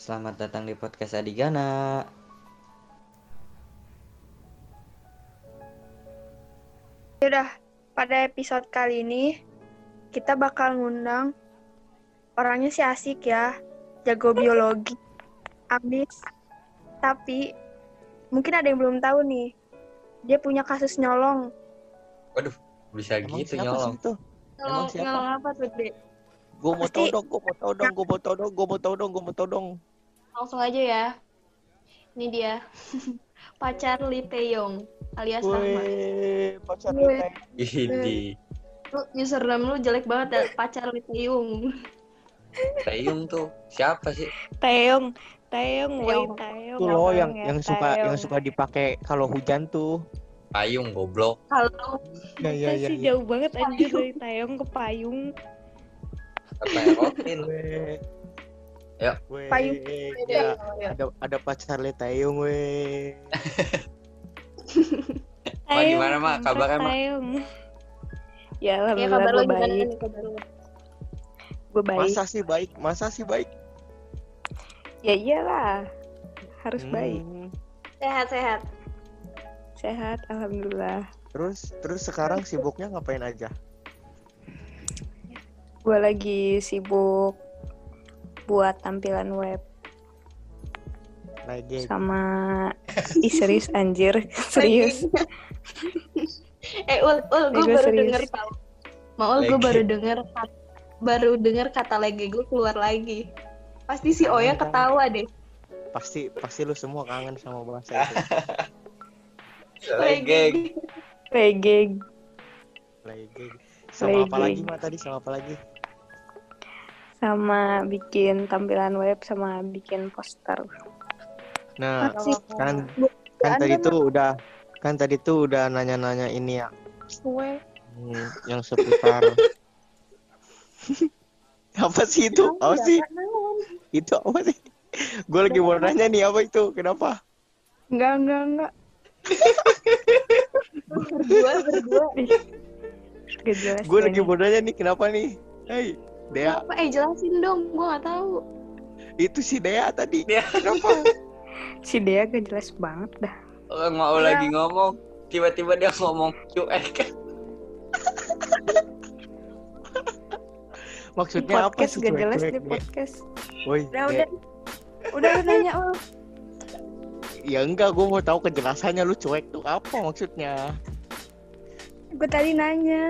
Selamat datang di podcast Adigana. Yaudah, pada episode kali ini kita bakal ngundang orangnya sih asik ya, jago biologi, abis. Tapi mungkin ada yang belum tahu nih, dia punya kasus nyolong. Bisa Emang gitu nyolong. itu? Siapa? nyolong apa tuh, Dek? Gue mau tahu dong, gue mau tahu dong, gue mau tahu dong, gue mau tahu dong, gue mau tahu dong. Langsung aja ya. Ini dia. Pacar Lee Taeyong alias Rahmat. Wih, pacar kita. Ini Lu username lu jelek banget ya, Pacar Lee Taeyong. Taeyong tuh siapa sih? Taeyong, Taeyong, woi Taeyong. Taeyong. Itu loh yang yang suka yang Taeyong. suka dipakai kalau hujan tuh. Payung goblok. Halo. Ya ya ya. sih ya. jauh banget anjir dari Taeyong ke Payung. Apa Erotin? Yuk. Weh, Payung. gila. Ada ada pacar le Taeyong weh. Ma, gimana, Ma? Taeyong, Kabarnya, Ma? Taeyong. Ya Ya alhamdulillah kabar lu gue gimana baik, nih kabar lu? gue baik. Masa sih baik? Masa sih baik? Ya iyalah, harus baik, Hmm. Sehat-sehat. sehat, alhamdulillah. Terus terus sekarang sibuknya ngapain aja? Gue lagi sibuk buat tampilan web Lagi sama Ih, serius anjir, serius. Eh, Ul, Ul, gue Gue baru serius. denger tau. Maul, gue Lege. baru denger baru denger kata lagi gue keluar lagi. Pasti si Oya ketawa deh. pasti pasti lu semua kangen sama bahasa itu. Legeng. Reggae, Lagi. Sama apa Lagi. lagi Ma tadi? Sama apa lagi? Sama bikin tampilan web sama bikin poster. Nah, kan kan tadi tuh udah kan tadi tuh udah nanya-nanya ini ya. Gue. hmm, yang seputar. Apa sih itu? Apa sih? itu apa sih? Gue lagi mau nanya nih apa itu? Kenapa? Enggak, enggak, enggak. Berdua, berdua. Gue lagi mau nanya nih kenapa nih? Hei Dea Apa? Eh, jelasin dong. Gue gak tahu. itu si Dea tadi Dea. kenapa Si Dea gak jelas banget dah. Orang mau Iya. lagi ngomong, tiba-tiba dia ngomong cuek. maksudnya apa podcast sih gak jelas di podcast. Woi, Udah, udah. Udah lu nanya, Ul. ya enggak gue mau tahu kejelasannya lu cuek tuh apa maksudnya Gue tadi nanya.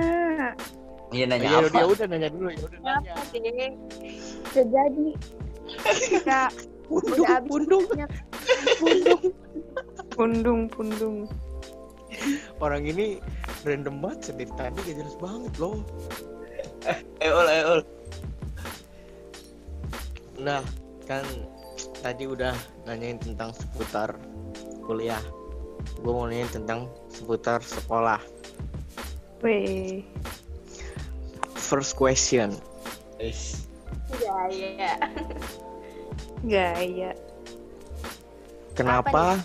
Iya nanya ya apa? udah udah nanya dulu ya udah nanya Apa deh? Udah jadi. Udah, pundung Udah habis. pundung pundung. Pundung, pundung. orang ini random banget dari tadi gak jelas banget loh Eh ul, eh. Nah, kan tadi udah nanyain tentang seputar kuliah. Gue mau nanyain tentang seputar sekolah. Weh, First question. Is. Iya. gaya. Kenapa?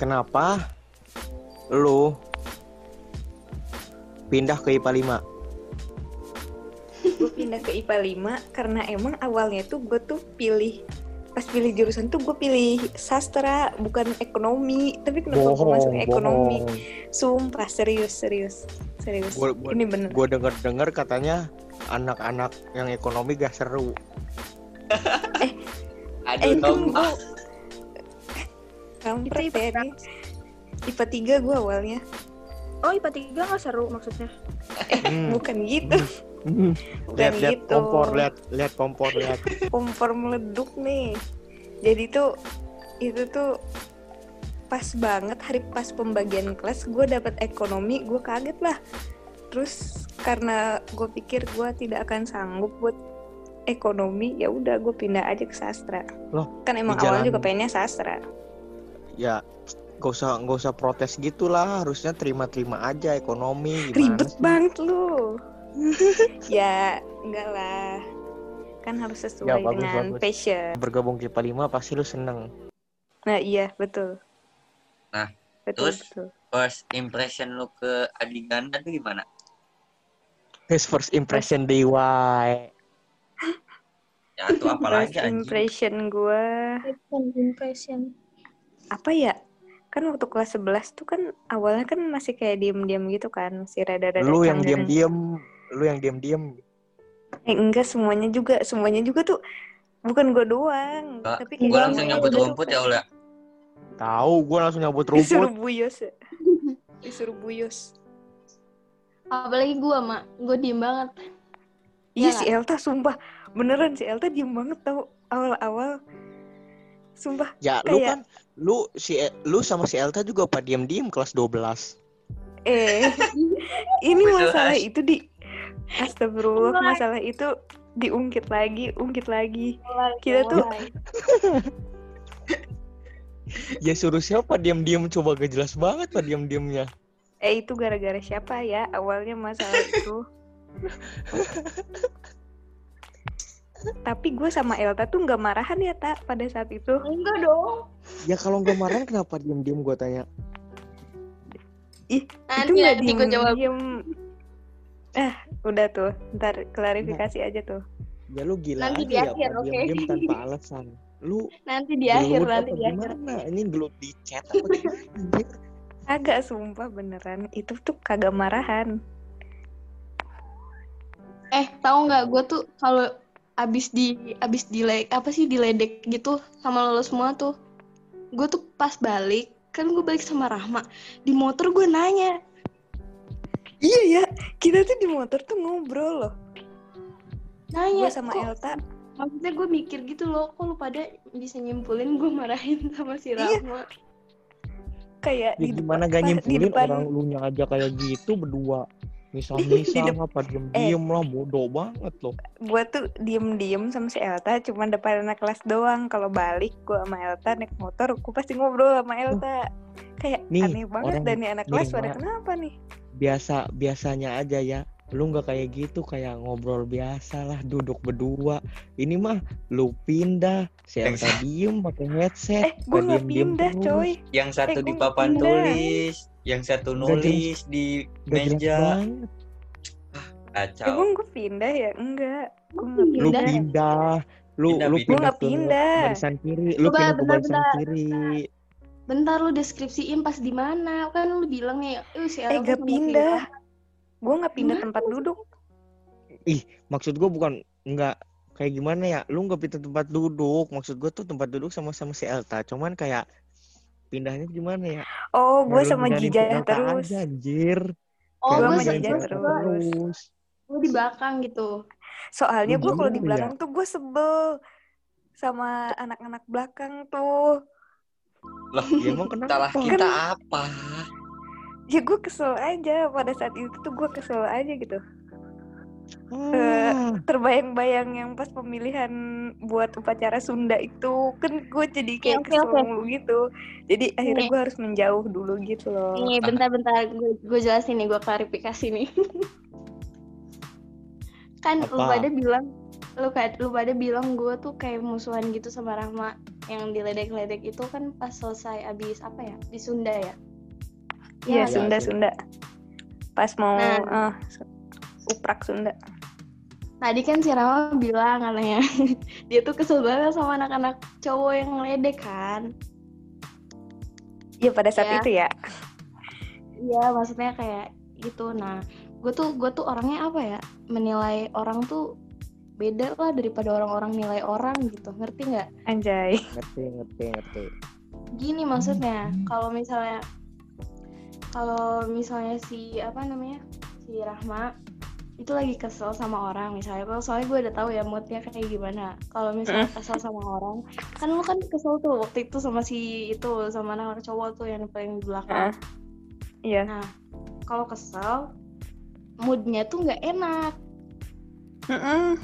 Kenapa lu pindah ke IPA 5? Gue pindah ke IPA 5 karena emang awalnya tuh gue tuh pilih pas pilih jurusan tuh gue pilih sastra bukan ekonomi tapi kenapa gue masuk ekonomi sumpah serius serius serius Gua- gua- ini bener Gue denger-denger katanya anak-anak yang ekonomi gak seru. Aduh eh dong. kan gue kampret ya ini IPA 3 gue awalnya Oh, IPA 3 nggak seru maksudnya. Hmm. bukan gitu Hmm. bukan Lihat lihat gitu kompor, lihat lihat kompor, lihat. kompor meleduk nih jadi tuh itu tuh pas banget hari pas pembagian kelas gue dapat ekonomi gue kaget lah terus karena gue pikir gue tidak akan sanggup buat ekonomi ya udah gue pindah aja ke sastra Loh, kan emang awal juga pengennya sastra Ya, gak usah gak usah protes gitulah. Harusnya terima-terima aja ekonomi. Gimana ribet sih? banget lu ya enggak lah kan harus sesuai Ya, bagus, dengan bagus. passion Bergabung ke IPA 5 pasti lu seneng. nah iya betul Nah, betul terus? betul First impression lu ke Adiganda tuh gimana? His first impression di Y. Ya tuh apa First impression gue impression apa ya? Kan waktu kelas 11 tuh kan awalnya kan masih kayak diem-diem gitu kan, masih rada-rada Lu yang diam-diam, lu yang diam-diam. Eh enggak semuanya juga, semuanya juga tuh bukan gue doang, Enggak, tapi kayak Gue langsung nyambut rumput ya ya. Tahu, gua langsung nyabut Disuruh rumput. buyos ya. Disuruh buyos. apalagi gua mak gue diem banget Iya Iya si Elta sumpah beneran si Elta diem banget tau awal-awal. Sumpah Ya, lu Kayak- kan lu si lu sama si Elta juga apa diam-diam kelas 12. eh ini masalah As. itu di Astagfirullah masalah itu diungkit lagi, ungkit lagi. Kita tuh-. Ya suruh siapa diam-diam coba gak jelas banget pak diam-diamnya. Eh itu gara-gara siapa ya awalnya masalah itu. Tapi gue sama Elta tuh nggak marahan ya tak pada saat itu. enggak dong Ya kalau nggak marah kenapa diam-diam gua tanya. Ih itu nanti nggak gue jawab diem Eh udah tuh, ntar klarifikasi aja tuh. Ya lu gila Nanti di aja ya akhir, Pak, oke? diam-diam tanpa alasan. Lu nanti di akhir nanti di akhir gimana? Ini gelut di chat apa gimana? Agak sumpah beneran itu tuh kagak marahan. eh tahu nggak gue tuh kalau abis di abis di apa sih diledek gitu sama lo semua tuh gue tuh pas balik kan gue balik sama Rahma di motor gue nanya Iya ya, kita tuh di motor tuh ngobrol loh. nanya Gue sama kok- Elta. Maksudnya gue mikir gitu loh kok lu pada bisa nyimpulin gue marahin sama si Iya. Rahma kayak Ya di gimana gak nyimpulin depan orang lu aja kayak gitu berdua. Di Misal-misal apa diem-diem lah bodoh banget loh. gue tuh diem-diem sama si Elta cuman depan anak kelas doang kalau balik gue sama Elta naik motor gue pasti ngobrol sama Elta kayak Nih, aneh banget orang dan nih anak kelas pada kenapa nih Biasa biasanya aja ya. Lu nggak kayak gitu kayak ngobrol biasa lah duduk berdua. Ini mah lu pindah, si Elta diem pakai headset. eh gue nggak pindah terus. coy Yang satu Eh, di papan pindah. tulis, yang satu nulis di Nggak jelas meja. Kacau. emang gue pindah ya enggak gue nggak Lu pindah pindah, lu Pindah, lu pindah. Gua nggak ke pindah. barisan kiri, lu Coba, pindah ke bentar, barisan bentar, kiri. bentar lu deskripsiin pas di mana kan lu bilang nih eh eh gak pindah Rahma." Gue nggak pindah Gimana? tempat duduk Maksud gua bukan nggak kayak gimana ya? Lu nggak pindah tempat duduk. Maksud gua tuh tempat duduk sama-sama si Elta. Cuman kayak pindahnya gimana ya? oh gue sama Elta terus aja, anjir. oh Gua gue sama Elta terus. terus. gue di belakang gitu soalnya gue kalau di ya? belakang tuh gue sebel sama anak-anak belakang tuh Loh, Ya emang kenapa? salah kita apa? ya gue kesel aja pada saat itu tuh gue kesel aja gitu. Ah, terbayang-bayang yang pas pemilihan buat upacara Sunda itu kan gue jadi kayak Oke, kesel mulu gitu. Jadi akhirnya Nih. gue harus menjauh dulu gitu loh. Nih bentar-bentar gue gue jelasin nih gue klarifikasi nih. Kan lu Apa? pada bilang lu lu pada bilang gue tuh kayak musuhan gitu sama Rahma. Yang diledek-ledek itu kan pas selesai abis apa ya di Sunda ya iya Ya, Sunda Sunda. Sunda pas mau Nah. eh, uprak Sunda Tadi kan si Rama bilang katanya dia tuh kesel banget sama anak-anak cowok yang ngeledek kan. Iya pada saat Ya. itu ya Iya maksudnya kayak gitu. Nah gue tuh gue tuh orangnya apa ya menilai orang tuh beda lah daripada orang-orang nilai orang gitu. Ngerti nggak? anjay ngerti, ngerti, ngerti. Gini maksudnya kalau misalnya kalau misalnya si apa namanya si Rahma itu lagi kesel sama orang misalnya kalau soalnya gue udah tahu ya moodnya kayak gimana kalau misalnya kesel sama orang kan lu kan kesel tuh waktu itu sama si itu sama anak cowok tuh yang paling di belakang Ah. iya nah kalau kesel moodnya tuh nggak enak Mm-mm.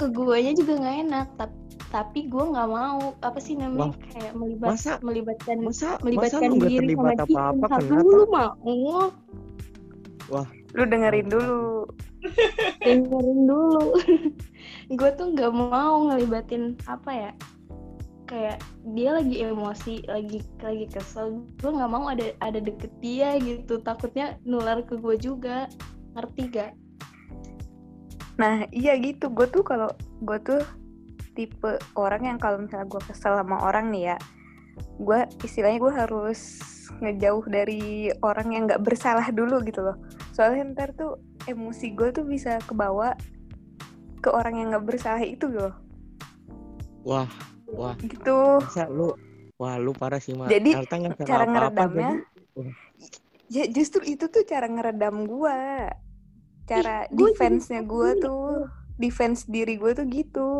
ke guanya juga nggak enak tapi tapi gue nggak mau. Apa sih namanya? Kayak melibat Masa melibatkan masa masa melibatkan nggak diri sama dia apa-apa Ntar kenapa? dulu mau? Lu dengerin dulu. Dengerin dulu. Gue tuh nggak mau ngelibatin apa ya? Kayak dia lagi emosi lagi lagi kesel. Gue nggak mau ada ada deket dia gitu. Takutnya nular ke gue juga. Ngerti gak Nah iya gitu, gue tuh kalau gue tuh tipe orang yang kalau misalnya gue kesel sama orang nih ya gue istilahnya gue harus ngejauh dari orang yang nggak bersalah dulu gitu loh. Soalnya ntar tuh emosi gue tuh bisa kebawa ke orang yang nggak bersalah itu loh. Wah, wah, gitu. Masa lu Wah, lu parah sih, Mak. Jadi, cara ngeredamnya jadi- ya justru itu tuh cara ngeredam gue cara defense-nya gue tuh. defense diri gue tuh gitu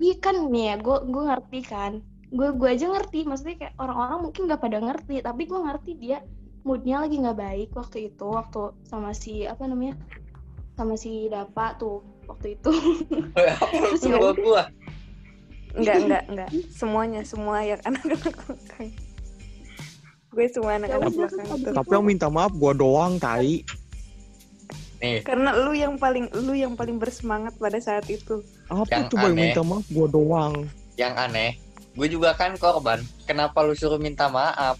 Iya kan nih ya, gue gue ngerti kan. Gue gue aja ngerti, maksudnya kayak orang-orang mungkin nggak pada ngerti, tapi gue ngerti dia moodnya lagi nggak baik waktu itu, waktu sama si apa namanya, sama si Dapa tuh waktu itu. Terus suruh gua? Enggak, enggak, enggak. Semuanya, semua yang anak-anak belakang. Gue semua anak-anak udah, belakang kan itu. Tapi yang minta maaf gua doang, tai. Nih, Karena lu yang paling lu yang paling bersemangat pada saat itu. Apa Yang coba yang aneh. minta maaf gua doang? yang aneh, gue juga kan korban. Kenapa lu suruh minta maaf?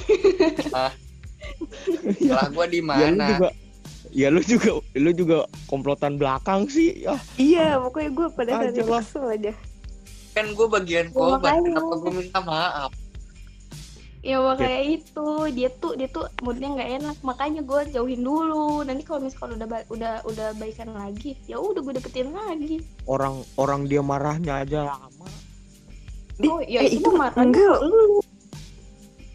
Salah gua di Ya lu mana? juga Ya lu juga lu juga komplotan belakang sih. Ya, Iya, pokoknya gue pada saat Aja itu kesel aja. Kan gue bagian korban. Kenapa gue minta maaf? Ya kayak itu, dia tuh dia tuh moodnya nggak enak, makanya gue jauhin dulu. Nanti kalau misalkan udah ba- udah udah baikan lagi, ya udah gue deketin lagi. orang orang dia marahnya aja lama. Oh ya eh, itu, itu marahnya enggak. lu.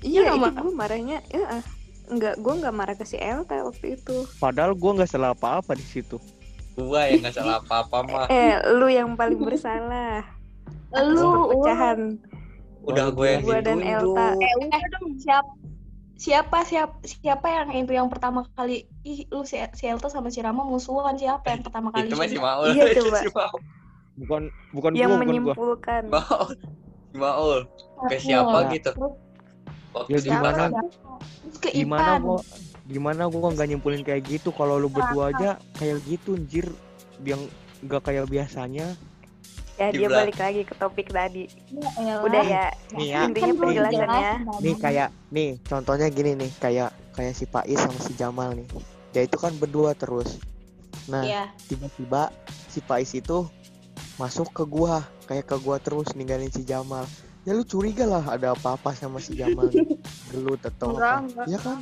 Iya, nggak itu marah? gue marahnya, ya, enggak, gue nggak marah ke si Elta waktu itu. Padahal gua nggak salah apa-apa di situ. Gua yang nggak salah apa-apa mah. Eh, lu yang paling bersalah. Lu, perpecahan. Udah gue yang Gua dan. Elta. Eh, udah dong, siap, siapa siapa siapa yang itu yang pertama kali ih lu si, si Elta sama si Rama musuhan siapa yang pertama kali Itu masih? Maul. Iya, Itu coba. si Maul. Bukan bukan yang gua, bukan gua. menyimpulkan. Maul. Si Maul. Ke siapa gitu? Waktu Ya gimana? ke Gimana gua gimana gua nggak nyimpulin kayak gitu kalau lu berdua aja kayak gitu anjir yang nggak kayak biasanya. Ya, Di dia belakang. balik lagi ke topik tadi. Ya elah. Udah ya, Nih ya, intinya Kan penjelasannya. Nih kayak nih contohnya gini nih kayak kayak si Pais sama si Jamal nih. Dia itu kan berdua terus. Nah, Iya. tiba-tiba si Pais itu masuk ke gua kayak ke gua terus ninggalin si Jamal. Ya lu curiga lah ada apa-apa sama si Jamal. Gelut atau Enggak, apa. enggak. Ya kan?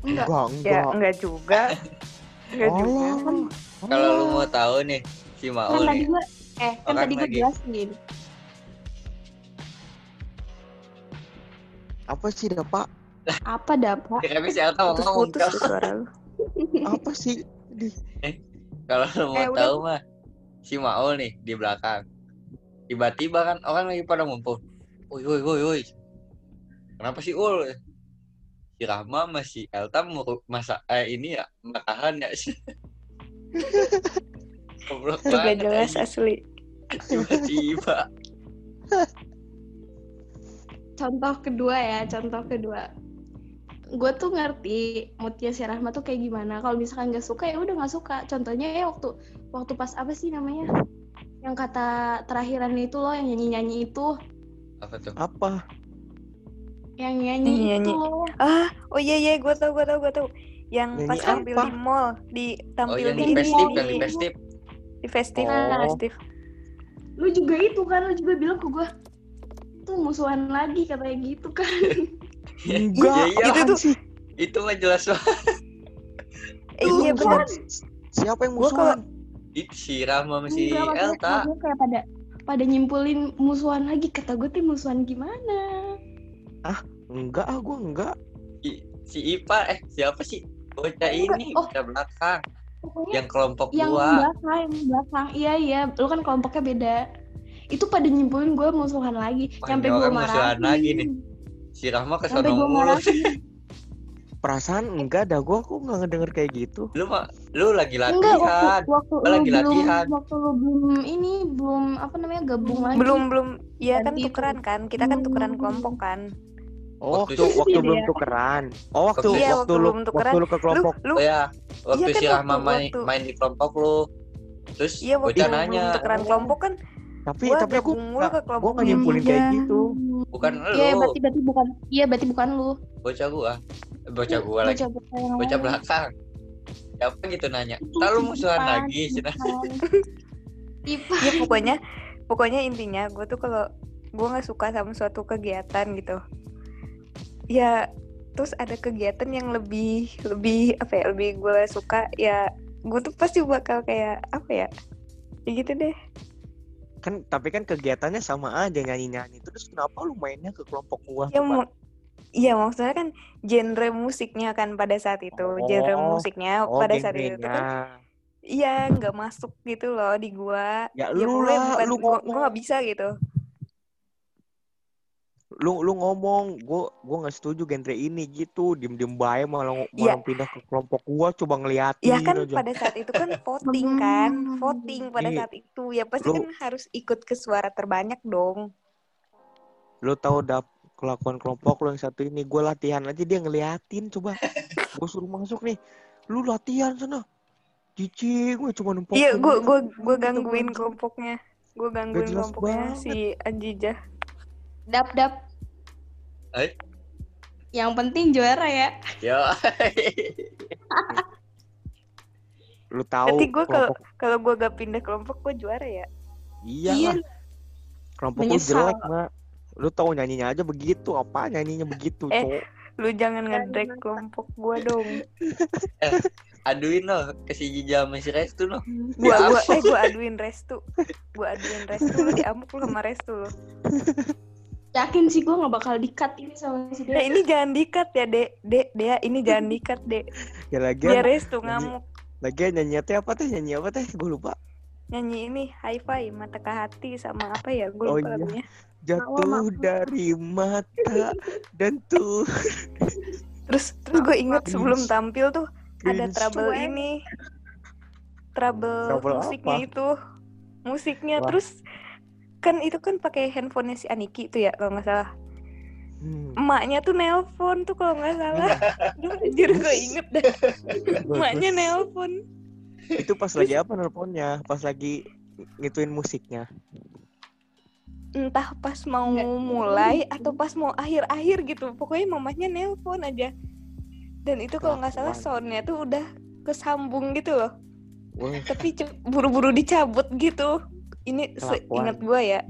Enggak. Enggak, Ya, enggak. enggak juga. Enggak juga. Allah. Kalau lu mau tahu nih, si Kan Maul tadi nih. Eh kan Orang tadi gue jelasin. Apa sih dah, Pak? Apa dapat? Kira si Elta mau ngomong. Tuh suara lu. Apa sih? Kalau lu mau Eh, udah. tahu mah, si Maul nih di belakang. Tiba-tiba kan orang lagi pada ngumpul. Woi, woi, woi, woi. Kenapa sih Ul? Si Rahma masih Elta mau masa eh ini ya makahan ya sih. Goblok Gak banget jelas anjing. asli. Tiba-tiba. Contoh kedua ya, contoh kedua. Gue tuh ngerti moodnya si Rahma tuh kayak gimana. Kalau misalkan nggak suka ya udah nggak suka. Contohnya ya waktu waktu pas apa sih namanya? Yang kata terakhiran itu loh yang nyanyi-nyanyi itu, Apa tuh? Apa? yang nyanyi, Nyanyi. itu loh. Ah, oh iya iya, gue tau gue tau gue tau. Yang Nyanyi pas tampil apa? di mall, di Oh tampil yang di di di, yang di festif. di festif, Oh. festif. Lu juga itu kan, lu juga bilang ke gue tuh musuhan lagi katanya gitu kan. Enggak. Iya, iya. Itu tuh- sih? Itu mah jelas banget. Eh, iya benar. Siapa yang musuhan? Itu si Rahma sama si Elta. maksudnya kayak pada pada nyimpulin musuhan lagi kata gue tuh musuhan gimana Enggak, ah gua enggak. I- Si Ipa eh siapa sih? Bocah ini, oh. bocah belakang. Pokoknya Yang kelompok yang gua. belakang yang belakang iya iya lu kan kelompoknya beda itu pada nyimpulin gue musuhan lagi Wah, sampai gue orang musuhan lagi nih. Si Rahma ke sampai sono gue mulu. Perasaan enggak dah gua aku enggak ngedenger kayak gitu. Lu mah lu lagi enggak waktu latihan. waktu Gua lu lagi belum latihan. waktu lu belum ini belum apa namanya gabung lagi Belum belum, ya kan tukeran kan? Kita kan tukeran Hmm. kelompok kan? Oh, Waktu waktu itu waktu dia. belum tukeran. Oh, waktu Iya, waktu, waktu lu belum tukeran. waktu lu ke Lu kelompok. lu Oh ya, waktu Iya kan, si Rahma waktu- main, waktu- main di kelompok lu. Terus iya waktu bocah belum nanya, tukeran kelompok kan? Tapi Gua tapi aku nggak- ke kelompok gua nggak nyimpulin kayak gitu. bukan iya lu, berarti berarti bukan iya berarti bukan lu bocah gua. Bocah gua lagi. bocah belakang. Siapa gitu nanya? Lalu musuhan lagi, si Cina. Ipan. IPA. ya pokoknya pokoknya intinya gue tuh kalau gue nggak suka sama suatu kegiatan gitu ya terus ada kegiatan yang lebih lebih apa ya lebih gue suka ya gue tuh pasti bakal kayak apa ya ya gitu deh. Kan tapi kan kegiatannya sama aja nyanyi-nyanyi terus kenapa lu mainnya ke kelompok gua ya mau Iya maksudnya kan genre musiknya kan pada saat itu genre Oh, musiknya oh pada saat itu kan iya nggak masuk gitu loh di gua. Ya, ya lu lah, bukan lu gua, ngomong. gua nggak bisa gitu lu lu ngomong gua gua nggak setuju genre ini gitu diem diem bae malah Iya. malah pindah ke kelompok gua coba ngeliatin Ya kan aja. pada saat itu kan voting kan, voting pada Iya. saat itu ya pasti Lu- kan harus ikut ke suara terbanyak dong. lu tahu dap kelakuan kelompok lu yang satu ini gua latihan aja dia ngeliatin coba gua suruh masuk nih lu latihan sana cici gue cuma numpuk Iya, gua gua Gitu, gangguin kelompoknya, gua gangguin kelompoknya banget. si Anjijah. Dap dap. Eh? Yang penting juara ya. Yo. lu tahu Berarti gua kalau kalau gua gak pindah kelompok gua juara ya. iya Iya. lah kelompok lu Menyesal. jelek mak lu tahu nyanyinya aja begitu apa nyanyinya begitu Eh. cowok Lu jangan ngedrag kelompok gua dong. Aduin no ke si Jija sama si Restu no. Gua Ya gua eh gua aduin Restu. Gua aduin Restu lu diamuk lu sama Restu lu. Yakin sih gue nggak bakal dikat ini sama si Nah, dia. ini jangan dikat ya, Dek. Dek, Dea, ini jangan dikat, Dek. ya lagi Biar Restu ngamuk. lagi nyanyi teh apa teh nyanyi apa teh gue lupa nyanyi ini hi-fi mata ke hati sama apa ya gue Oh lupa iya. lagunya jatuh dari mata dan tuh terus terus gue inget Cringe. sebelum tampil tuh ada trouble Cuek. ini trouble, Trouble musiknya apa? itu musiknya Wah. terus kan itu kan pakai handphonenya si Aniki tuh ya kalau nggak salah. Hmm, emaknya tuh nelpon tuh kalau nggak salah. Duh, anjir. Gue inget dah emaknya nelpon. Itu pas lagi apa nelponnya? Pas lagi ngituin musiknya. Entah pas mau mulai atau pas mau akhir-akhir gitu. Pokoknya mamanya nelpon aja. Dan itu kalau nggak salah soundnya tuh udah kesambung gitu loh. Wah, tapi buru-buru dicabut gitu ini seingat gue ya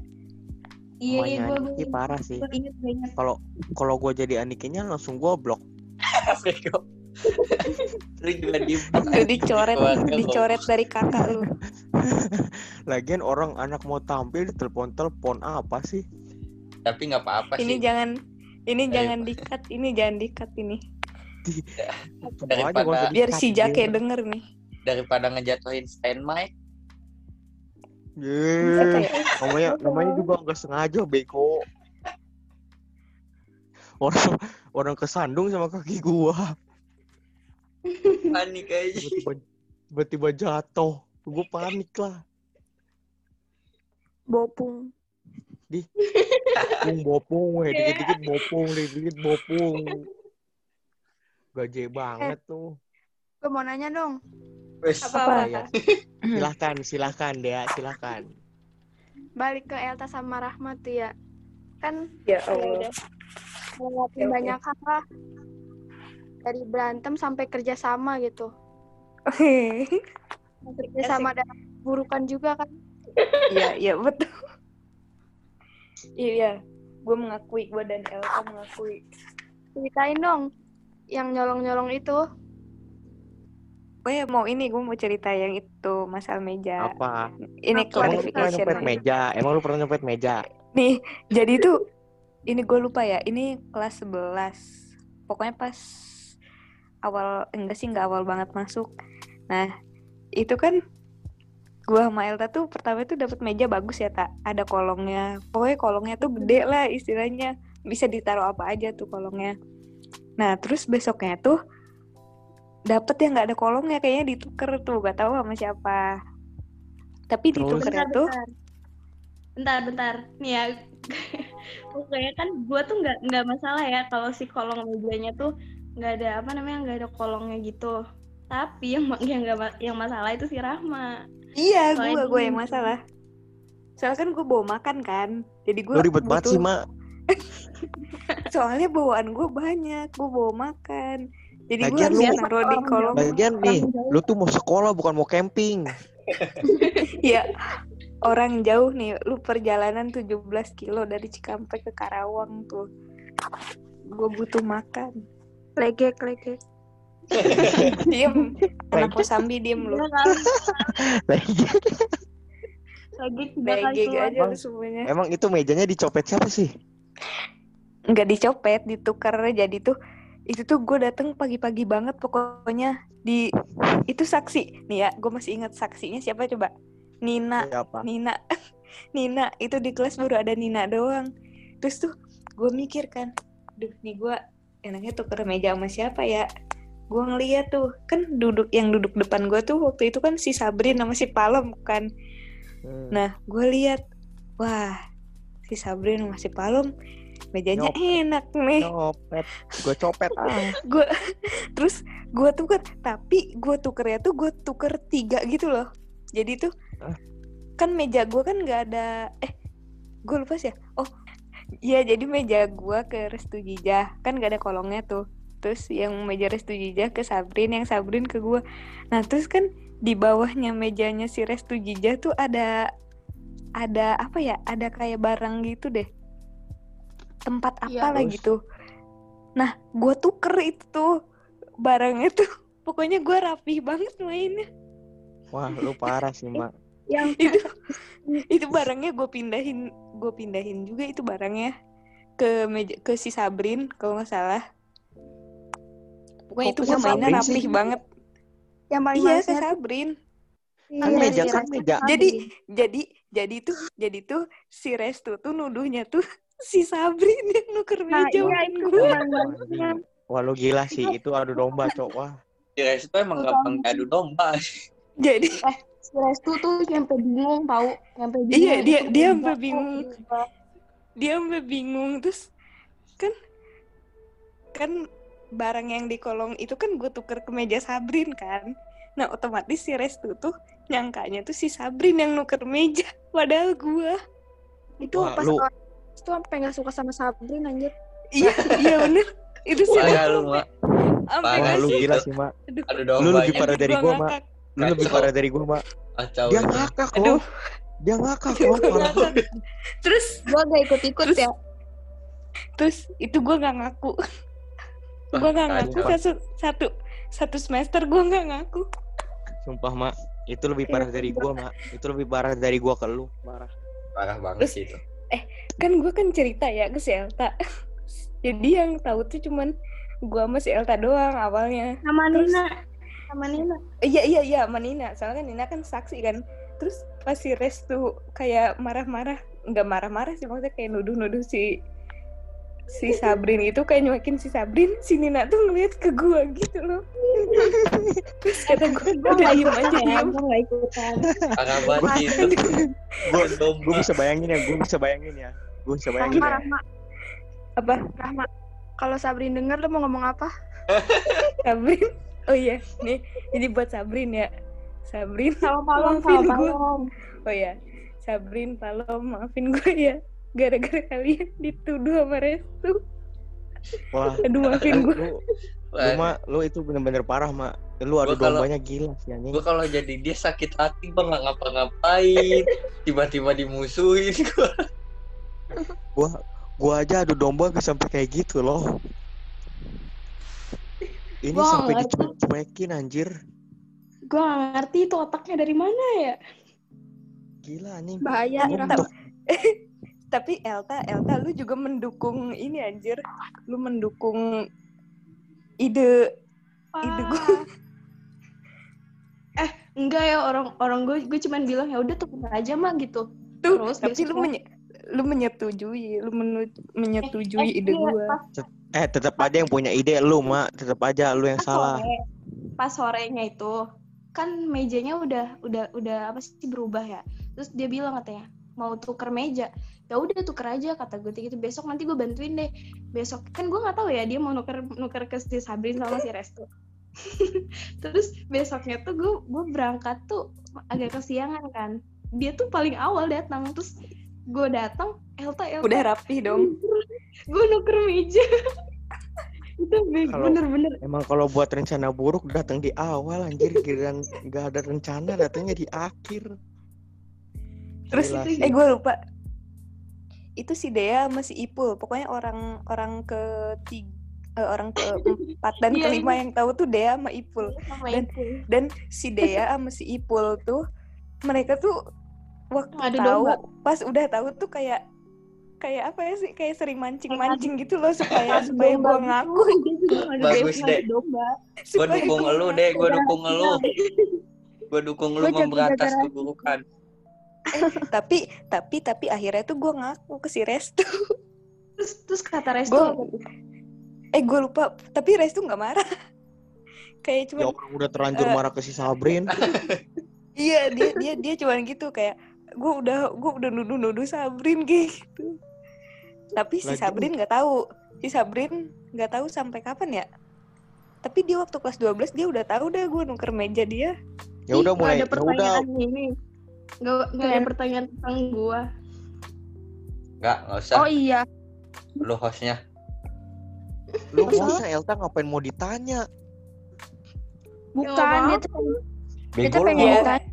Iya iya gue Aniki parah sih. Gue gue kalau kalau gue jadi anikinya langsung gue blok juga di dicoret dicoret dari kakak lu lagian orang anak mau tampil telepon telepon apa sih Tapi nggak apa-apa ini sih. jangan ini Ayo. jangan dikat ini jangan dikat ini Daripada- biar si. Jake denger nih Daripada ngejatuhin stand mic. Yeay, ya? namanya namanya juga nggak sengaja bego orang orang kesandung sama kaki gua Panik aja. tiba-tiba tiba-tiba jatuh gua panik lah Bopung. bopung bopung weh dikit-dikit bopung dikit-dikit bopung gaje banget tuh Gue mau nanya dong. Wes. Apa? ya silahkan silahkan Dea silahkan Balik ke Elta sama Rahmat tuh ya. Kan ya ya Allah Oke, oke. banyak hal lah. Dari berantem sampai kerja sama gitu. Kerja sama dalam burukan juga kan. iya iya betul iya gue mengakui gue dan Elsa mengakui Ceritain dong yang nyolong-nyolong itu. Oh ya mau ini gue mau cerita yang itu masalah meja apa? Ini Apa? emang lu nyopet meja? Emang lu pernah nyopet meja? Nih jadi tuh ini gue lupa ya ini kelas 11 pokoknya pas awal enggak sih nggak awal banget masuk. Nah itu kan gue sama Elta tuh pertama itu dapat meja bagus ya tak ada kolongnya. Pokoknya kolongnya tuh gede lah istilahnya. Bisa ditaruh apa aja tuh kolongnya. Nah terus besoknya tuh dapet yang nggak ada kolongnya kayaknya dituker tuh gak tahu sama siapa tapi Terus? ditukernya Bentar, tuh bentar. Bentar. Nih ya. Pokoknya kan gue tuh nggak nggak masalah ya kalau si kolong mejanya tuh nggak ada apa namanya nggak ada kolongnya gitu. Tapi yang yang nggak ma- yang masalah itu si Rahma. Iya, gue gue yang gitu. masalah. Soalnya kan gue bawa makan kan, jadi gue ribet banget sih mak Soalnya bawaan gue banyak, gue bawa makan. Jadi gue harus lu- naruh di kolong. lagian nih lu tuh mau sekolah bukan mau camping Ya, orang jauh nih lu perjalanan 17 kilo dari Cikampek ke Karawang tuh gue butuh makan Legek, legek. diem anak kosambi diem lu tiga kali Begeg keluar. aja lu semuanya Emang itu mejanya dicopet siapa sih? nggak dicopet ditukar jadi tuh itu tuh gue dateng pagi-pagi banget pokoknya. Di itu saksi. Nih ya gue masih ingat saksinya siapa coba? Nina. Siapa? Nina. Nina. Itu di kelas baru ada Nina doang. Terus tuh gue mikir kan duh nih gue enaknya tuker meja sama siapa ya? Gue ngeliat tuh kan duduk yang duduk depan gue tuh waktu itu kan si Sabrin sama si Palem kan. Hmm. nah gue lihat wah si Sabrin sama si Palem mejanya Nyop. enak nih Copet. Gue copet ah. gue terus gue tuker tapi gue tukernya tuh gue tuker tiga gitu loh jadi tuh Hah? kan meja gue kan nggak ada eh gue lupa sih ya oh iya jadi meja gue ke Restu Jijah kan gak ada kolongnya tuh terus yang meja Restu Jijah ke Sabrin yang Sabrin ke gue nah terus kan di bawahnya mejanya si Restu Jijah tuh ada ada apa ya ada kayak barang gitu deh tempat apa Iya. lah Terus? gitu nah gue tuker itu tuh barangnya tuh pokoknya gue rapih banget mainnya Wah, lu parah sih, Mak. Yang itu itu barangnya gue pindahin gue pindahin juga itu barangnya ke meja ke si Sabrin kalau nggak salah pokoknya Kok itu gue si mainnya Sabrin rapih sih? banget yang paling iya tuh- Sabrin Iya, Kan meja si kan meja. Jadi jadi jadi tuh jadi tuh si Restu tuh nuduhnya tuh si Sabrin yang nuker Nah, meja iya, sama itu gue. Wah, lu gila sih. Itu adu domba, Cok. Wah. Si Restu emang gampang adu domba. jadi Si Restu tuh nyampe bingung tahu, nyampe bingung. Iya, dia- dia sampai bingung. dia sampai bingung terus kan kan barang yang di kolong itu kan gue tuker ke meja Sabrin kan nah otomatis si Restu tuh nyangkanya tuh si Sabrin yang nuker meja padahal gue Itu Wah, pas lu- itu sampai nggak suka sama Sabrin anjir. iya iya bener itu sih Parah lu, Mak. Parah Wah, lu sih gila sih, Mak. aduh Adu Lu lebih parah dari gua gua, Mak. Lu lebih parah dari gua, Mak. Dia ngakak aduh loh. Dia ngakak loh. Gua terus Gua gak ikut-ikut Terus- ya. terus itu gue nggak ngaku Wah, gue nggak ngaku satu satu satu semester gue nggak ngaku Sumpah, Mak. Itu lebih parah dari gua, Mak. Itu lebih parah dari gua ke lu. Parah. Parah banget sih itu. Kan gue kan cerita ya ke si Elta jadi yang tahu tuh cuman gue sama si Elta doang awalnya Sama Terus- Nina. Sama Nina. iya iya iya sama Nina soalnya kan Nina kan saksi kan terus pas si Restu kayak marah-marah nggak marah-marah sih maksudnya kayak nuduh-nuduh si si Sabrin itu kayak nyuekin si Sabrin si Nina tuh ngeliat ke gue gitu loh terus kata gue Gue udah diem aja ya, gue gak ikutan. Parah banget sih itu. Gua, Domba. gua bisa bayangin ya, gua bisa bayangin ya. Gua bisa bayangin Rahma, ya. Rahma, apa Rahma. Kalau Sabrin denger lu mau ngomong apa? Sabrin oh iya nih ini buat Sabrin ya Sabrin Sama Palom, gue. Oh ya, Sabrin, Palom, maafin gue ya. Gara-gara kalian dituduh sama Restu. Wah. Aduh, maafin gue. Lu, lu, Mak, lu itu bener-bener parah, Mak. Lu Gua kalau- dombanya gila sih anjing. Gue kalau jadi dia sakit hati gue nggak ngapa-ngapain. Tiba-tiba dimusuhin gue. Gua gua aja adu domba gak sampai kayak gitu loh. Ini Gua sampai dicuek-cuekin anjir. Gue gak ngerti itu otaknya dari mana ya. Gila anjing. Bahaya nih Gua Tapi Elta, Elta lu juga mendukung ini anjir. Lu mendukung ide ide gue. Enggak ya orang orang gue gue cuman bilang ya udah tuker aja mah gitu. Tuh, Terus tapi lu menye- lu menyetujui, lu menu- menyetujui Eh, ide iya, gue. Eh, tetap aja yang punya ide lu, Mak. Tetap aja lu yang pas salah. sore, pas sorenya itu kan mejanya udah udah udah apa sih berubah ya. Terus dia bilang katanya mau tuker meja. Ya udah tuker aja kata gue gitu. Besok nanti gue bantuin deh. Besok kan gue nggak tahu ya dia mau nuker nuker ke si Sabrin sama si Restu. Terus besoknya tuh gue gue berangkat tuh agak kesiangan kan. Dia tuh paling awal datang terus gue datang Elta Elta Udah rapi dong. gue nuker meja. itu bener-bener Emang kalau buat rencana buruk datang di awal anjir, giliran nggak ada rencana datangnya di akhir. Terus Jelas. eh gue lupa. Itu si Dea sama si Ipul. Pokoknya orang orang ke orang keempat dan Iya, kelima yang tahu tuh Dea sama Ipul. Sama Dan- itu. Dan si Dea sama si Ipul tuh mereka tuh waktu Adu tahu domba. pas udah tahu tuh kayak kayak apa ya sih kayak sering mancing-mancing gitu loh supaya Adu supaya gue ngaku gitu. Adu Bagus, domba. Gue dukung lu ngaku. deh, gue dukung lu. Gue dukung lu memberantas jaga keburukan. tapi tapi tapi akhirnya tuh gue ngaku ke si Restu Terus terus kata Restu Gua- eh gue lupa tapi Restu nggak marah kayak Ya cuma orang udah terlanjur Eh. marah ke si Sabrin. iya dia dia dia cuman gitu kayak gue udah gue udah nuduh nuduh Sabrin gitu tapi si Lagi- Sabrin nggak tahu si Sabrin nggak tahu sampai kapan ya tapi dia waktu kelas 12 dia udah tahu dah gue nuker meja dia Ya udah mulai. ada Ya udah pertanyaan ini. Nggak nggak ada pertanyaan tentang gua. Enggak, enggak usah. Oh iya, Lu hostnya. lu masa Elta ngapain mau ditanya? bukan dia tuh dia Bego tuh lu. pengen tanya-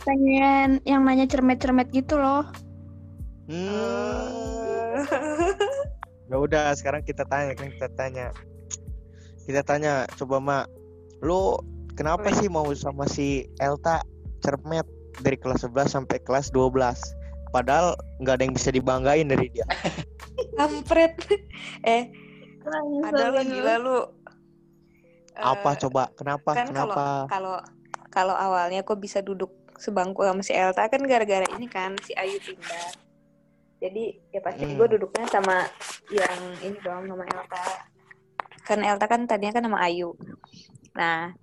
pengen yang nanya cermet-cermet gitu loh. Hmm. Ya udah, sekarang kita tanya kan kita tanya. Kita tanya, coba Mak, lu kenapa sih mau sama si Elta cermet dari kelas 11 sampai kelas 12? Padahal nggak ada yang bisa dibanggain dari dia. kampret eh ada lo gila lu Eh, Apa coba? Kenapa? kan Kenapa? kalau kalau awalnya kok bisa duduk sebangku sama si Elta kan gara-gara ini kan si Ayu pindah jadi ya pasti Hmm. gue duduknya sama yang ini dong sama Elta kan Elta kan tadinya kan sama Ayu nah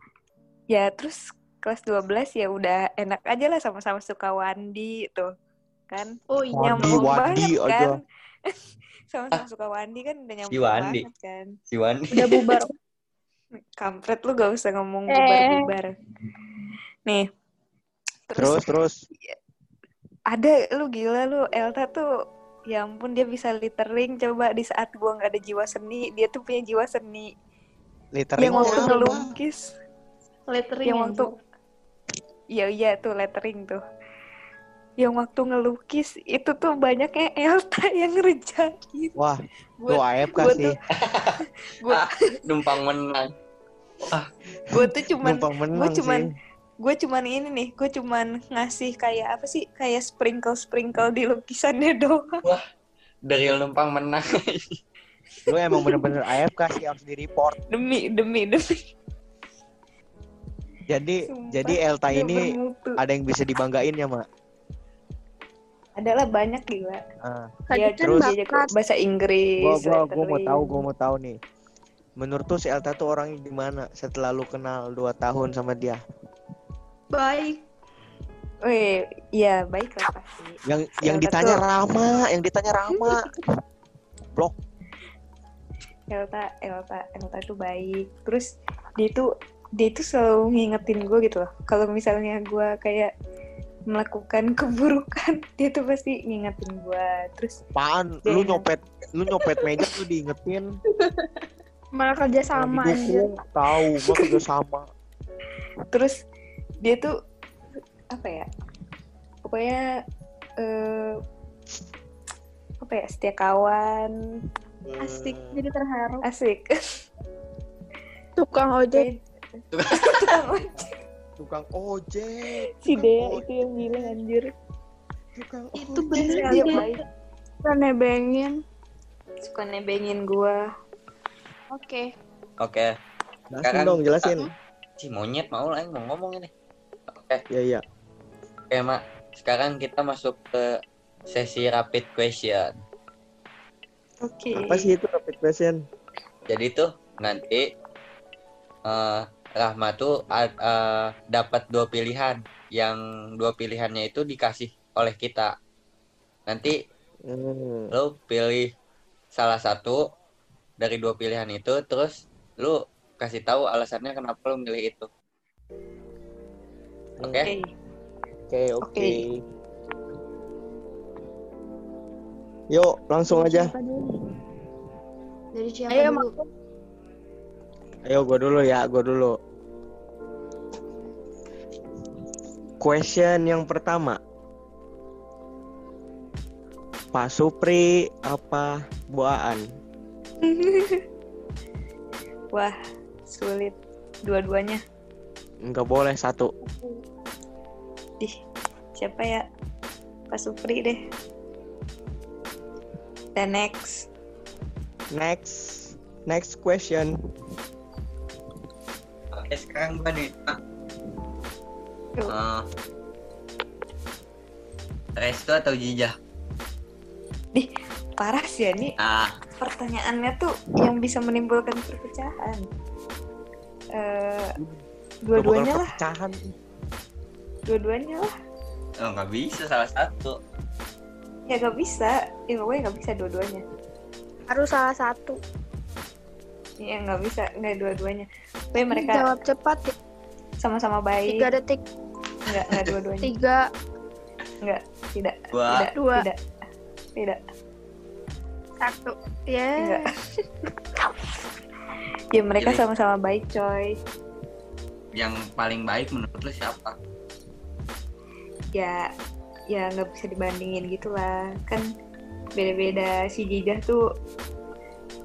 ya terus kelas 12 ya udah enak aja lah sama-sama suka Wandi tuh kan Oh iya. Wandi, nyambung Wandi banget aja. kan sama-sama suka Wandi kan udah nyambung Wandi. banget kan Si Wandi. Udah bubar. kampret lu gak usah ngomong Eh. bubar-bubar nih Terus, terus. ada lu gila lu Elta tuh ya ampun dia bisa littering coba di saat gua nggak ada jiwa seni dia tuh punya jiwa seni Literingnya yang waktu ngelukis Lettering yang waktu. Iya iya tuh lettering tuh yang waktu ngelukis itu tuh banyaknya Elta yang ngerjain Wah, Gua- AFK gua sih. tuh gua, Numpang menang. gua tuh cuman menang cuman- gue cuman ini nih gue cuman ngasih kayak apa sih kayak sprinkle sprinkle di lukisannya doang Dari numpang menang. Lu emang bener-bener AFK sih harus di report. demi demi demi Jadi Sumpah, jadi Elta ini bermutu. ada yang bisa dibanggain ya, Mak? adalah banyak Ah. Tadi dia kan terus- dia bahasa Inggris gua gua gua mau tahu gua mau tahu nih. Menurut tuh si Elta tuh orangnya gimana setelah lu kenal 2 tahun sama dia? Baik. Wih, iya baik lah pasti. Yang Si yang Elta ditanya tuh- Rama yang ditanya Rama. Blok. Elta Elta Elta tuh baik. Terus dia tuh dia tuh selalu ngingetin gue gitu loh kalau misalnya gue kayak melakukan keburukan dia tuh pasti ngingetin gue terus apaan Dia lu ingat. nyopet lu nyopet meja tuh diingetin Malah kerja sama tahu gua kerja sama terus dia tuh apa ya pokoknya eh, apa ya setia kawan Asik. Jadi terharu. asik Tukang ojek. Tukang ojek. tukang ojek si Dea ojek, itu yang bilang anjir tukang Itu ojek. bener dia baik Kan nebengin. suka nebengin gua Oke. Oke. jelasin Sekarang- dong jelasin Si monyet mau lah yang mau ngomong ini. ya ya Oke, Mak. Sekarang kita masuk ke sesi rapid question. oke apa sih itu rapid question Jadi tuh nanti eh Rahma tuh eh, dapat dua pilihan. Yang dua pilihannya itu dikasih oleh kita. Nanti Hmm. lo pilih salah satu dari dua pilihan itu, terus lo kasih tahu alasannya kenapa lo milih itu. Oke? oke Oke. Yuk, langsung aja. Siapa dulu? Dari siapa Ayo, dulu? Ayo, gua dulu ya, gua dulu. Question yang pertama. Pak Supri apa Buaan? Wah, sulit dua-duanya. Nggak boleh satu. Ih, siapa ya? Pak Supri deh. Dan next. Next, next question. Oke sekarang gua nih. Yuk. Eh, Resto atau Jijah? Parah sih ya nih Ah, pertanyaannya tuh yang bisa menimbulkan perpecahan. Eh, Nggak dua-duanya lah, perpecahan. dua-duanya lah. oh, nggak bisa salah satu. Ya gak bisa, ya pokoknya gak bisa dua-duanya. Harus salah satu. Ya nggak bisa, nggak dua-duanya. Pokoknya mereka Jawab cepat ya. sama-sama baik. Tiga detik. Nggak, nggak dua-duanya. Tiga, Nggak, tidak, Dua. tidak, Dua. tidak, tidak. satu. Ya. Enggak. ya mereka sama-sama baik, coy. Yang paling baik menurut lu siapa? Ya, ya nggak bisa dibandingin gitulah. Kan beda-beda. Si Jijah tuh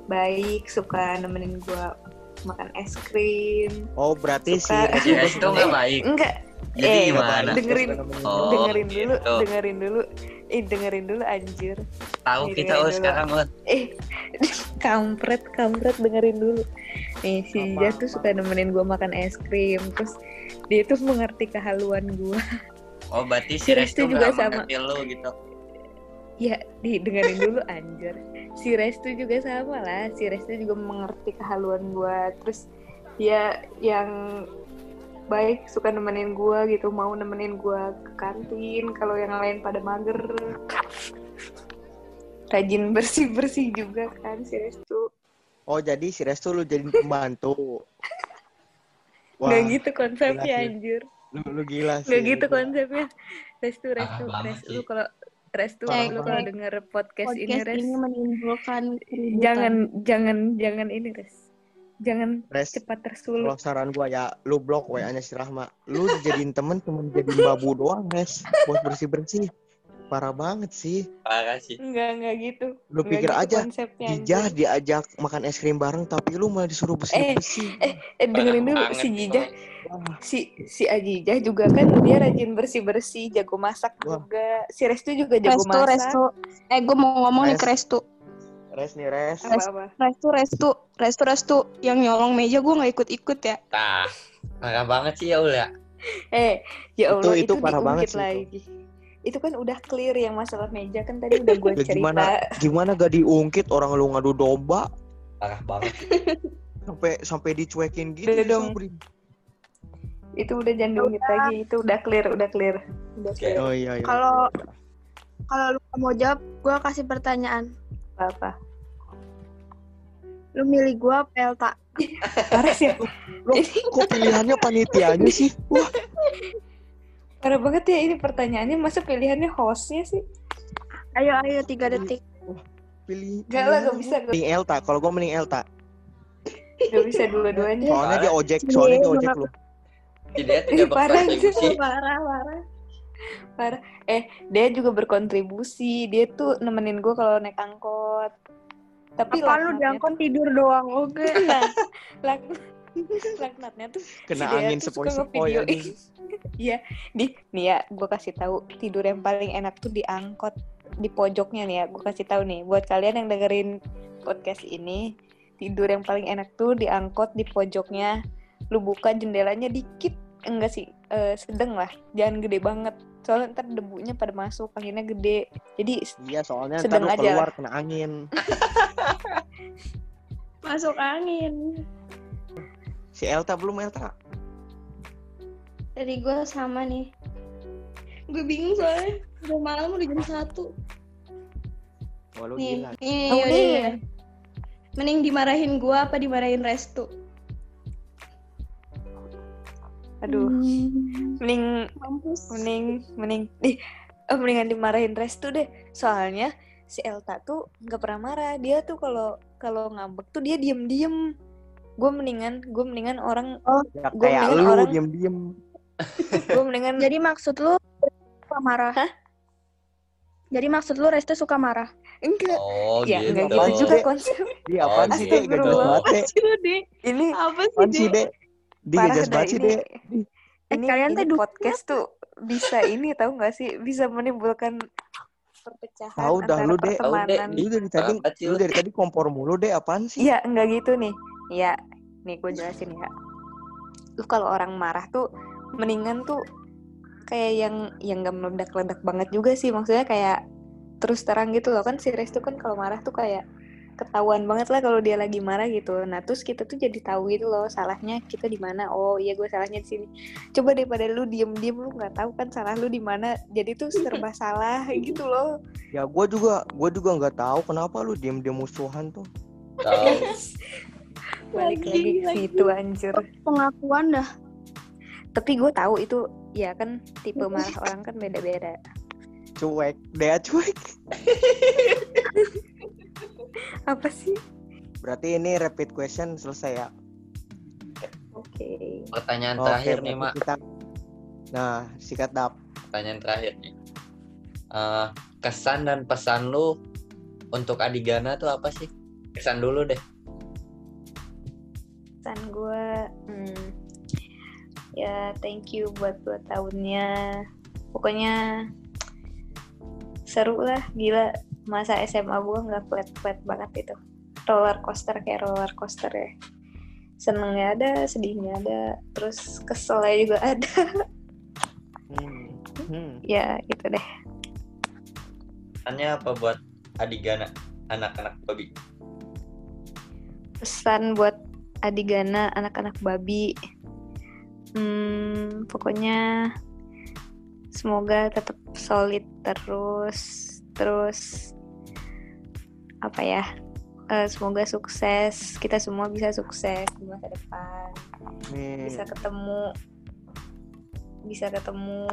baik, suka nemenin gua makan es krim. Oh berarti Suka. Si Resto nggak baik. Enggak, Jadi Eh, gimana? dengerin. Oh, dengerin dulu, gitu. dengerin dulu. Eh, dengerin dulu anjir. Tahu Iya, kita iya, oh dulu. sekarang Ut. Eh, kampret, kampret dengerin dulu. Nih, si Apa, Jijah tuh suka nemenin gua makan es krim. Terus dia tuh mengerti kehaluan gua. Oh berarti Si Resto juga sama. lu gitu. Ya, di dengerin dulu anjir. Si Restu juga sama lah. Si Restu juga mengerti kehaluan gua. Terus dia yang baik suka nemenin gua gitu, mau nemenin gua ke kantin kalau yang lain pada mager. Rajin bersih-bersih juga kan si Restu. Oh jadi si Restu lu jadi pembantu. Wah, Nggak gitu konsepnya anjir. lu, lu gila sih. Nggak gitu konsepnya. Restu, Restu, banget Restu lu kalau Restu lu banget. kalau denger podcast, ini Podcast Res ini menimbulkan keributan. jangan jangan jangan ini Res. Jangan Res, cepat tersulut. kalau saran gua ya lu blok WA-nya si Rahma. Lu jadiin temen cuma jadi babu doang, Res. Buat bersih-bersih. Parah banget sih. Parah sih. Enggak, enggak gitu. Lu Enggak pikir gitu aja Jijah anjir. diajak makan es krim bareng tapi lu malah disuruh bersih-bersih. eh dengerin dulu si Jijah, Wah, si si Ajijah juga kan dia rajin bersih-bersih, jago masak Wah. juga. Si Restu juga jago Restu, masak. Restu. Eh, gue mau ngomong nih Res. ke Restu. Res nih, Res. Apa-apa. Restu, Restu. Restu, Restu. Yang nyolong meja gue nggak ikut-ikut ya. Tah. Parah banget sih ya Ul ya. Eh, ya Itu- Allah itu itu, parah banget sih itu. lagi. Itu kan udah clear yang masalah meja kan tadi udah gue Ya cerita. gimana gimana gak diungkit orang lu ngadu domba Parah banget. sampai sampai dicuekin gitu Udah dong. Sobri. Itu udah jangan diungkit lagi. Itu udah clear, udah clear. Udah Oke. clear. Oh iya iya. Kalau kalau lu mau jawab, gua kasih pertanyaan. Apa-apa. Lu milih gua apa Elta? Parah sih. Loh, kok pilihannya panitianya sih? Wah, Parah banget ya ini pertanyaannya. Masa pilihannya hostnya sih? Ayo ayo tiga detik. pilih. Gak lah, gak bisa. Gak, Mending Elta, kalau gue mending Elta. gak bisa dua-duanya. Soalnya dia ojek, soalnya dia ojek lu. Dia tidak parah berkontribusi. parah, parah. Parah. Eh, dia juga berkontribusi. Dia tuh nemenin gue kalau naik angkot. Tapi Apa lu diangkut tidur doang? Oke. tuh- Nah, laknatnya tuh Kena si angin sepoi-sepoi aja. Iya, di nih ya, gue kasih tahu tidur yang paling enak tuh di angkot di pojoknya nih ya. Gue kasih tahu nih buat kalian yang dengerin podcast ini, tidur yang paling enak tuh di angkot di pojoknya. Lu buka jendelanya dikit, enggak sih, eh, sedang lah, jangan gede banget. Soalnya ntar debunya pada masuk, anginnya gede. Jadi Iya, soalnya ntar Sedang lu aja keluar kena angin. Masuk angin. Si Elta belum Elta. Dari gue sama nih. Gue bingung soalnya. Udah malam udah jam satu. Wah, lu Nih, gila. nih, Oh, yaudah. Mending dimarahin gue apa dimarahin Restu? aduh, Hmm, mending Mampus. mending mending ih eh, mendingan dimarahin Restu deh soalnya si Elta tuh nggak pernah marah dia tuh kalau kalau ngambek tuh dia diem diem gue mendingan gue mendingan orang Ya, Gua kayak mendingan lu orang- diem-diem. gue mendingan Jadi maksud lu apa marah? Jadi maksud lu Restu suka marah? Enggak. Oh, ya gitu. enggak gitu juga konsep. Iya apaan Oh, sih dek gak jelas banget? Ini Apa sih, Dek? dek Dia gak jelas banget sih Eh, Ini, kalian teh dukung podcast tuh bisa ini tahu nggak sih bisa menimbulkan perpecahan Tahu dah, lu, pertemanan. Lu dari tadi Apa Lu dari tadi kompor mulu dek apaan sih Iya, enggak gitu nih. Iya, nih gue jelasin ya. Lu kalau orang marah tuh mendingan tuh kayak yang yang gak meledak-ledak banget juga sih. Maksudnya kayak terus terang gitu loh kan si Restu kan kalau marah tuh kayak ketahuan banget lah kalau dia lagi marah gitu. Nah, terus kita tuh jadi tahu gitu loh salahnya kita di mana. Oh, iya gue salahnya di sini. Coba daripada lu diem-diem lu nggak tahu kan salah lu di mana. Jadi tuh serba salah gitu loh. Ya gue juga Gue juga gak tahu kenapa lu diem-diem musuhan tuh. Balik Lagi, lagi ke lagi. situ anjir. Pengakuan dah. tapi gue tahu itu ya kan tipe marah orang kan beda-beda Cuek Dea cuek apa sih Berarti ini rapid question selesai ya oke Pertanyaan Oke, terakhir nih, berarti Mak. kita- Nah sikat dap Pertanyaan terakhir nih. Eh, kesan dan pesan lu untuk Adigana tuh apa sih? Kesan dulu deh. Pesan gue hmm, ya thank you buat dua tahunnya. Pokoknya seru lah gila. Masa SMA gue nggak flat flat banget itu. Roller coaster kayak roller coaster ya. Senengnya ada sedihnya ada terus keselnya juga ada. Hmm. Hmm. ya gitu deh. Pesannya apa buat Adigana, anak-anak babi? pesan buat adigana anak-anak babi. Hmm, pokoknya semoga tetap solid terus terus apa ya eh, semoga sukses. Kita semua bisa sukses di masa depan. Nih, bisa ketemu bisa ketemu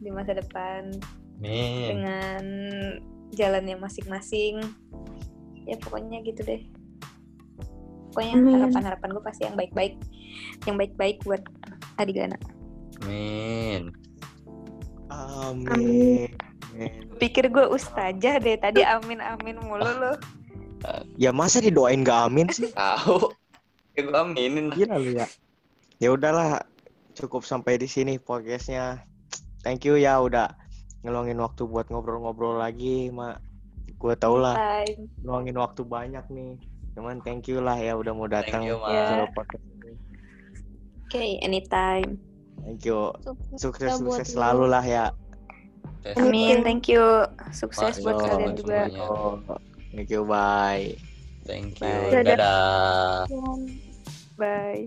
di masa depan Nih, dengan jalannya masing-masing. Ya pokoknya gitu deh pokoknya Amin. harapan-harapan gue pasti yang baik-baik yang baik-baik buat Adigana Min. Amin. pikir gue ustazah deh tadi amin amin mulu lo Ya masa didoain gak amin sih? Tahu. Ya gue aminin. Gila lu ya. Ya udahlah, cukup sampai di sini podcastnya. Thank you ya udah ngeluangin waktu buat ngobrol-ngobrol lagi, Mak. Gue tau lah, Bye. ngeluangin waktu banyak nih. Cuman thank you lah ya udah mau datang ke podcast ini. oke anytime Thank you. Sukses lu. selalu lah ya. Amin thank you sukses buat yo, kalian juga semuanya. Oh, thank you, bye. Thank you. Bye. Dadah. bye